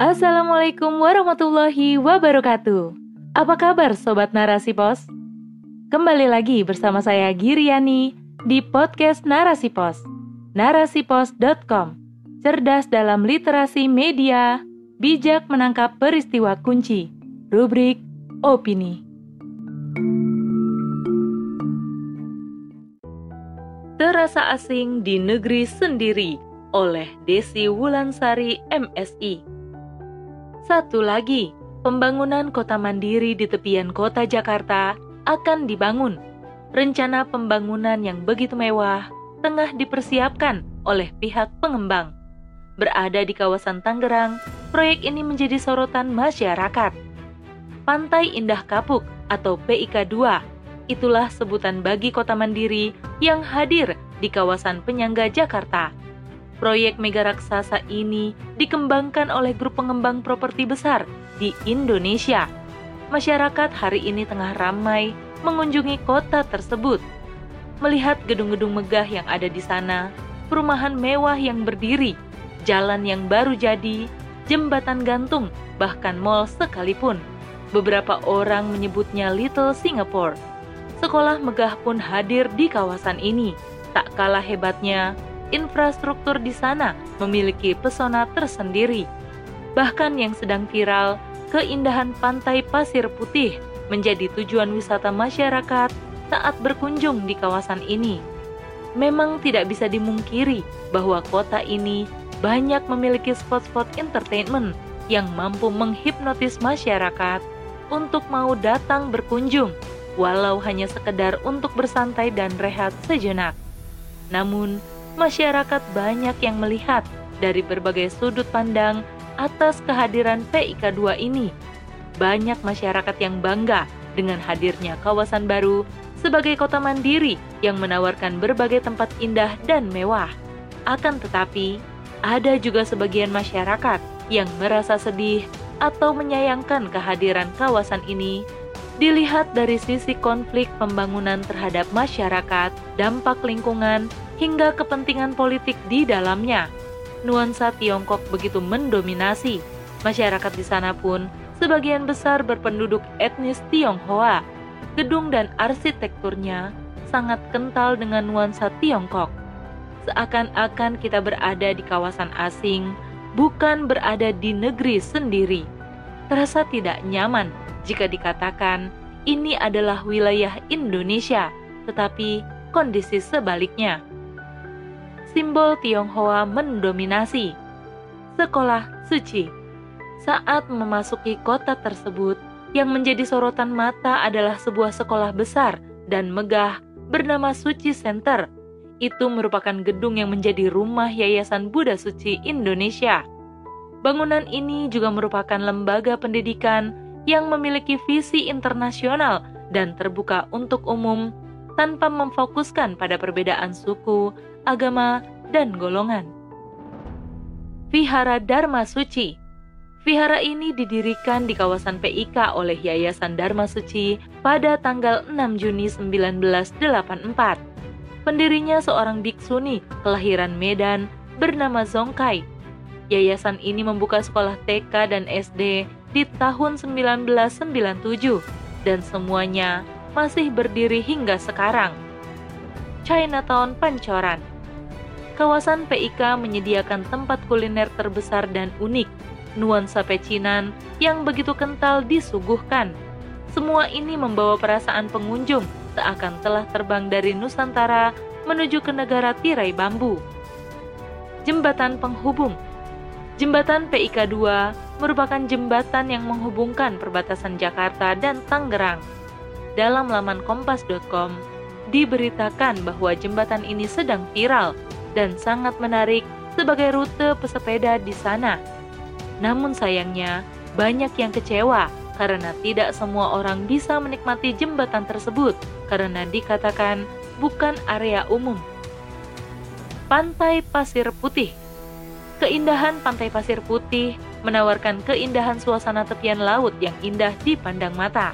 Assalamualaikum warahmatullahi wabarakatuh. Apa kabar sobat Narasi Pos? Kembali lagi bersama saya Giriani di podcast Narasi Pos. Narasipos.com. Cerdas dalam literasi media, bijak menangkap peristiwa kunci. Rubrik opini. Terasa asing di negeri sendiri oleh Desi Wulansari MSI. Satu lagi, pembangunan kota mandiri di tepian kota Jakarta akan dibangun. Rencana pembangunan yang begitu mewah tengah dipersiapkan oleh pihak pengembang. Berada di kawasan Tangerang, proyek ini menjadi sorotan masyarakat. Pantai Indah Kapuk atau PIK 2, itulah sebutan bagi kota mandiri yang hadir di kawasan penyangga Jakarta Proyek mega raksasa ini dikembangkan oleh grup pengembang properti besar di Indonesia. Masyarakat hari ini tengah ramai mengunjungi kota tersebut. Melihat gedung-gedung megah yang ada di sana, perumahan mewah yang berdiri, jalan yang baru jadi, jembatan gantung, bahkan mall sekalipun. Beberapa orang menyebutnya Little Singapore. Sekolah megah pun hadir di kawasan ini. Tak kalah hebatnya, infrastruktur di sana memiliki pesona tersendiri. Bahkan yang sedang viral, keindahan pantai pasir putih menjadi tujuan wisata masyarakat saat berkunjung di kawasan ini. Memang tidak bisa dimungkiri bahwa kota ini banyak memiliki spot-spot entertainment yang mampu menghipnotis masyarakat untuk mau datang berkunjung, walau hanya sekedar untuk bersantai dan rehat sejenak. Namun, masyarakat banyak yang melihat dari berbagai sudut pandang atas kehadiran PIK 2 ini. Banyak masyarakat yang bangga dengan hadirnya kawasan baru sebagai kota mandiri yang menawarkan berbagai tempat indah dan mewah. Akan tetapi, ada juga sebagian masyarakat yang merasa sedih atau menyayangkan kehadiran kawasan ini dilihat dari sisi konflik pembangunan terhadap masyarakat, dampak lingkungan, hingga kepentingan politik di dalamnya. Nuansa Tiongkok begitu mendominasi. Masyarakat di sana pun sebagian besar berpenduduk etnis Tionghoa. Gedung dan arsitekturnya sangat kental dengan nuansa Tiongkok. Seakan-akan kita berada di kawasan asing, bukan berada di negeri sendiri. Terasa tidak nyaman jika dikatakan ini adalah wilayah Indonesia, tetapi kondisi sebaliknya simbol Tionghoa mendominasi. Sekolah suci. Saat memasuki kota tersebut, yang menjadi sorotan mata adalah sebuah sekolah besar dan megah bernama Suci Center. Itu merupakan gedung yang menjadi rumah Yayasan Buddha Suci Indonesia. Bangunan ini juga merupakan lembaga pendidikan yang memiliki visi internasional dan terbuka untuk umum tanpa memfokuskan pada perbedaan suku, agama, dan golongan. Vihara Dharma Suci Vihara ini didirikan di kawasan PIK oleh Yayasan Dharma Suci pada tanggal 6 Juni 1984. Pendirinya seorang biksuni kelahiran Medan bernama Zongkai. Yayasan ini membuka sekolah TK dan SD di tahun 1997 dan semuanya masih berdiri hingga sekarang. Chinatown Pancoran kawasan PIK menyediakan tempat kuliner terbesar dan unik, nuansa pecinan yang begitu kental disuguhkan. Semua ini membawa perasaan pengunjung seakan telah terbang dari Nusantara menuju ke negara tirai bambu. Jembatan Penghubung Jembatan PIK 2 merupakan jembatan yang menghubungkan perbatasan Jakarta dan Tangerang. Dalam laman kompas.com, diberitakan bahwa jembatan ini sedang viral dan sangat menarik sebagai rute pesepeda di sana. Namun sayangnya, banyak yang kecewa karena tidak semua orang bisa menikmati jembatan tersebut karena dikatakan bukan area umum. Pantai Pasir Putih Keindahan Pantai Pasir Putih menawarkan keindahan suasana tepian laut yang indah dipandang mata.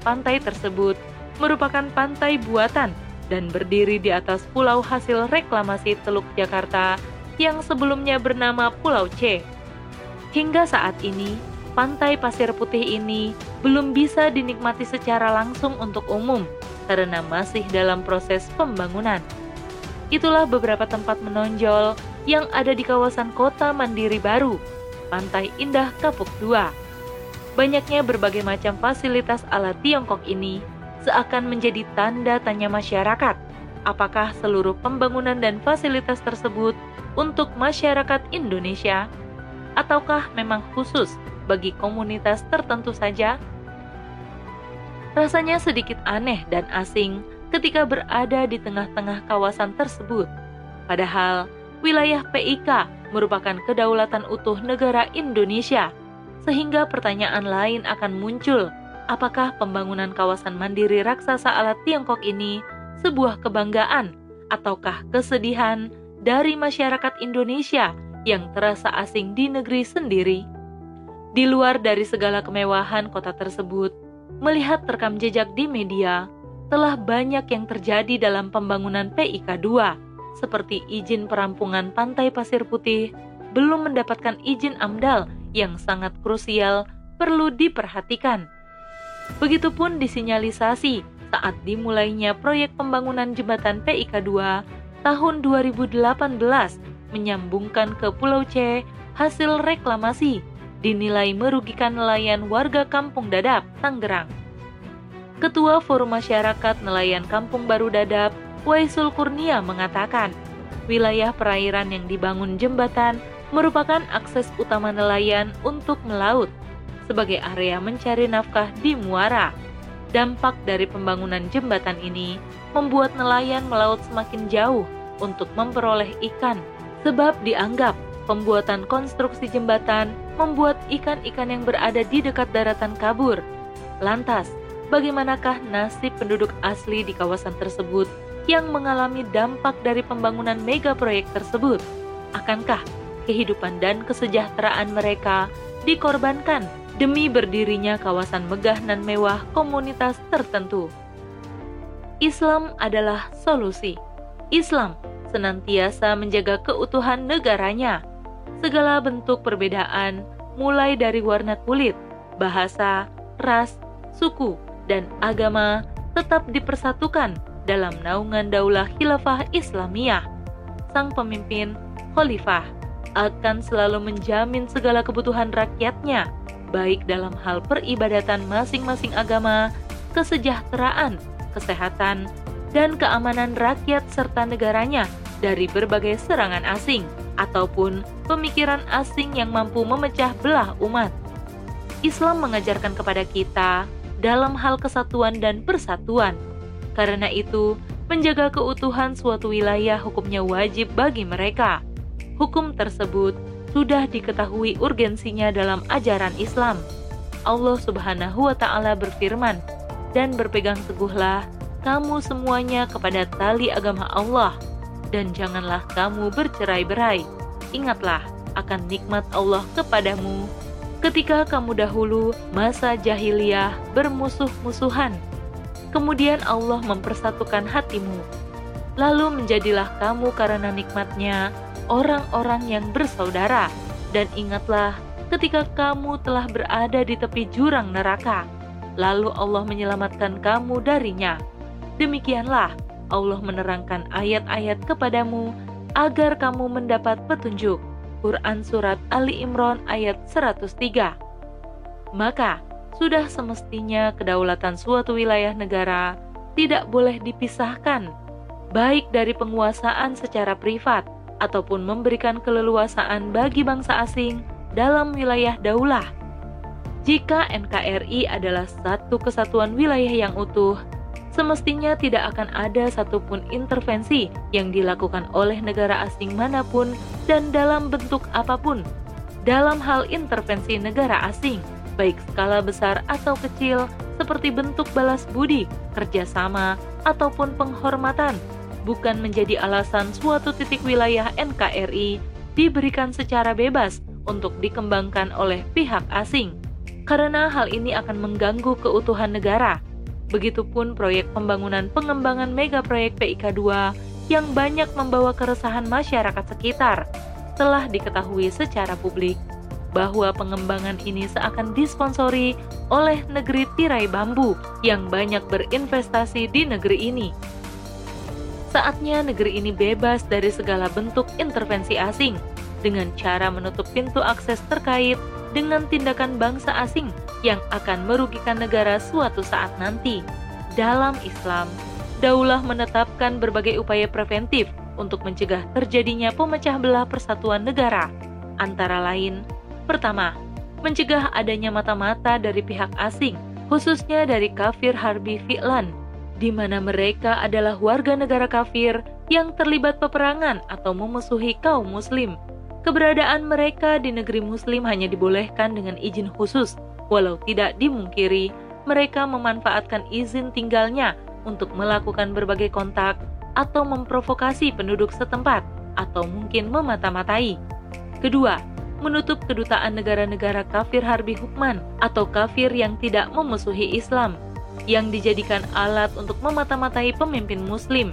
Pantai tersebut merupakan pantai buatan dan berdiri di atas pulau hasil reklamasi Teluk Jakarta yang sebelumnya bernama Pulau C. Hingga saat ini, pantai pasir putih ini belum bisa dinikmati secara langsung untuk umum karena masih dalam proses pembangunan. Itulah beberapa tempat menonjol yang ada di kawasan kota mandiri baru, Pantai Indah Kapuk II. Banyaknya berbagai macam fasilitas ala Tiongkok ini seakan menjadi tanda tanya masyarakat. Apakah seluruh pembangunan dan fasilitas tersebut untuk masyarakat Indonesia, ataukah memang khusus bagi komunitas tertentu saja? Rasanya sedikit aneh dan asing ketika berada di tengah-tengah kawasan tersebut. Padahal, wilayah PIK merupakan kedaulatan utuh negara Indonesia, sehingga pertanyaan lain akan muncul, apakah pembangunan kawasan mandiri raksasa ala Tiongkok ini sebuah kebanggaan ataukah kesedihan dari masyarakat Indonesia yang terasa asing di negeri sendiri? Di luar dari segala kemewahan kota tersebut, melihat rekam jejak di media, telah banyak yang terjadi dalam pembangunan PIK 2, seperti izin perampungan pantai pasir putih, belum mendapatkan izin AMDAL yang sangat krusial perlu diperhatikan. Begitupun disinyalisasi saat dimulainya proyek pembangunan jembatan PIK 2 tahun 2018 menyambungkan ke Pulau C hasil reklamasi dinilai merugikan nelayan warga Kampung Dadap, Tangerang. Ketua Forum Masyarakat Nelayan Kampung Baru Dadap, Waisul Kurnia mengatakan, wilayah perairan yang dibangun jembatan merupakan akses utama nelayan untuk melaut sebagai area mencari nafkah di muara. Dampak dari pembangunan jembatan ini membuat nelayan melaut semakin jauh untuk memperoleh ikan sebab dianggap pembuatan konstruksi jembatan membuat ikan-ikan yang berada di dekat daratan kabur. Lantas, bagaimanakah nasib penduduk asli di kawasan tersebut yang mengalami dampak dari pembangunan mega proyek tersebut? Akankah kehidupan dan kesejahteraan mereka dikorbankan demi berdirinya kawasan megah dan mewah komunitas tertentu? Islam adalah solusi. Islam senantiasa menjaga keutuhan negaranya. Segala bentuk perbedaan, mulai dari warna kulit, bahasa, ras, suku, dan agama tetap dipersatukan dalam naungan daulah khilafah Islamiyah. Sang pemimpin, khalifah, akan selalu menjamin segala kebutuhan rakyatnya, baik dalam hal peribadatan masing-masing agama, kesejahteraan, kesehatan, dan keamanan rakyat serta negaranya dari berbagai serangan asing ataupun pemikiran asing yang mampu memecah belah umat. Islam mengajarkan kepada kita dalam hal kesatuan dan persatuan. Karena itu, menjaga keutuhan suatu wilayah hukumnya wajib bagi mereka. Hukum tersebut sudah diketahui urgensinya dalam ajaran Islam. Allah Subhanahu wa taala berfirman, "Dan berpegang teguhlah kamu semuanya kepada tali agama Allah, dan janganlah kamu bercerai-berai. Ingatlah akan nikmat Allah kepadamu ketika kamu dahulu masa jahiliyah bermusuh-musuhan. Kemudian Allah mempersatukan hatimu. Lalu menjadilah kamu karena nikmatnya orang-orang yang bersaudara. Dan ingatlah ketika kamu telah berada di tepi jurang neraka. Lalu Allah menyelamatkan kamu darinya. Demikianlah Allah menerangkan ayat-ayat kepadamu agar kamu mendapat petunjuk Quran Surat Ali Imran ayat 103. Maka, sudah semestinya kedaulatan suatu wilayah negara tidak boleh dipisahkan, baik dari penguasaan secara privat ataupun memberikan keleluasaan bagi bangsa asing dalam wilayah daulah. Jika NKRI adalah satu kesatuan wilayah yang utuh, semestinya tidak akan ada satupun intervensi yang dilakukan oleh negara asing mana pun dan dalam bentuk apa pun. Dalam hal intervensi negara asing, baik skala besar atau kecil, seperti bentuk balas budi, kerjasama, ataupun penghormatan, bukan menjadi alasan suatu titik wilayah NKRI diberikan secara bebas untuk dikembangkan oleh pihak asing, karena hal ini akan mengganggu keutuhan negara Begitupun proyek pembangunan pengembangan mega proyek PIK 2 yang banyak membawa keresahan masyarakat sekitar telah diketahui secara publik. bahwa pengembangan ini seakan disponsori oleh negeri tirai bambu yang banyak berinvestasi di negeri ini. Saatnya negeri ini bebas dari segala bentuk intervensi asing dengan cara menutup pintu akses terkait dengan tindakan bangsa asing yang akan merugikan negara suatu saat nanti. Dalam Islam, Daulah menetapkan berbagai upaya preventif untuk mencegah terjadinya pemecah belah persatuan negara. Antara lain, pertama, mencegah adanya mata-mata dari pihak asing, khususnya dari kafir harbi fi'lan, di mana mereka adalah warga negara kafir yang terlibat peperangan atau memusuhi kaum muslim. Keberadaan mereka di negeri muslim hanya dibolehkan dengan izin khusus, walau tidak dimungkiri mereka memanfaatkan izin tinggalnya untuk melakukan berbagai kontak atau memprovokasi penduduk setempat atau mungkin memata-matai. Kedua, menutup kedutaan negara-negara kafir harbi hukman atau kafir yang tidak memusuhi Islam yang dijadikan alat untuk memata-matai pemimpin muslim.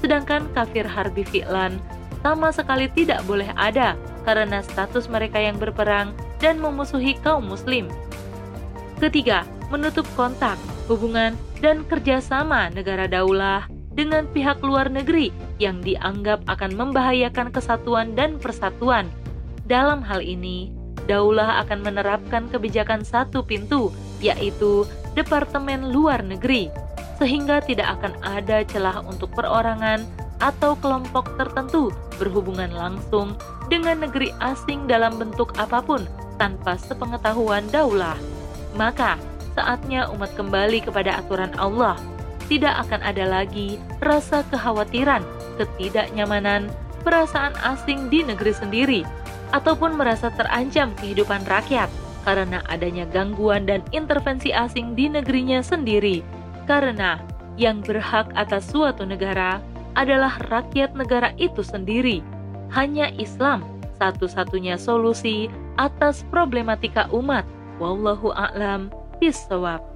Sedangkan kafir harbi fi'lan sama sekali tidak boleh ada karena status mereka yang berperang dan memusuhi kaum muslim. Ketiga, menutup kontak, hubungan, dan kerjasama negara daulah dengan pihak luar negeri yang dianggap akan membahayakan kesatuan dan persatuan. Dalam hal ini, daulah akan menerapkan kebijakan satu pintu, yaitu Departemen Luar Negeri, sehingga tidak akan ada celah untuk perorangan atau kelompok tertentu berhubungan langsung dengan negeri asing dalam bentuk apa pun tanpa sepengetahuan daulah. Maka, saatnya umat kembali kepada aturan Allah. Tidak akan ada lagi rasa kekhawatiran, ketidaknyamanan, perasaan asing di negeri sendiri, ataupun merasa terancam kehidupan rakyat karena adanya gangguan dan intervensi asing di negerinya sendiri. Karena yang berhak atas suatu negara adalah rakyat negara itu sendiri. Hanya Islam satu-satunya solusi atas problematika umat. Wallahu a'lam. Bisawab.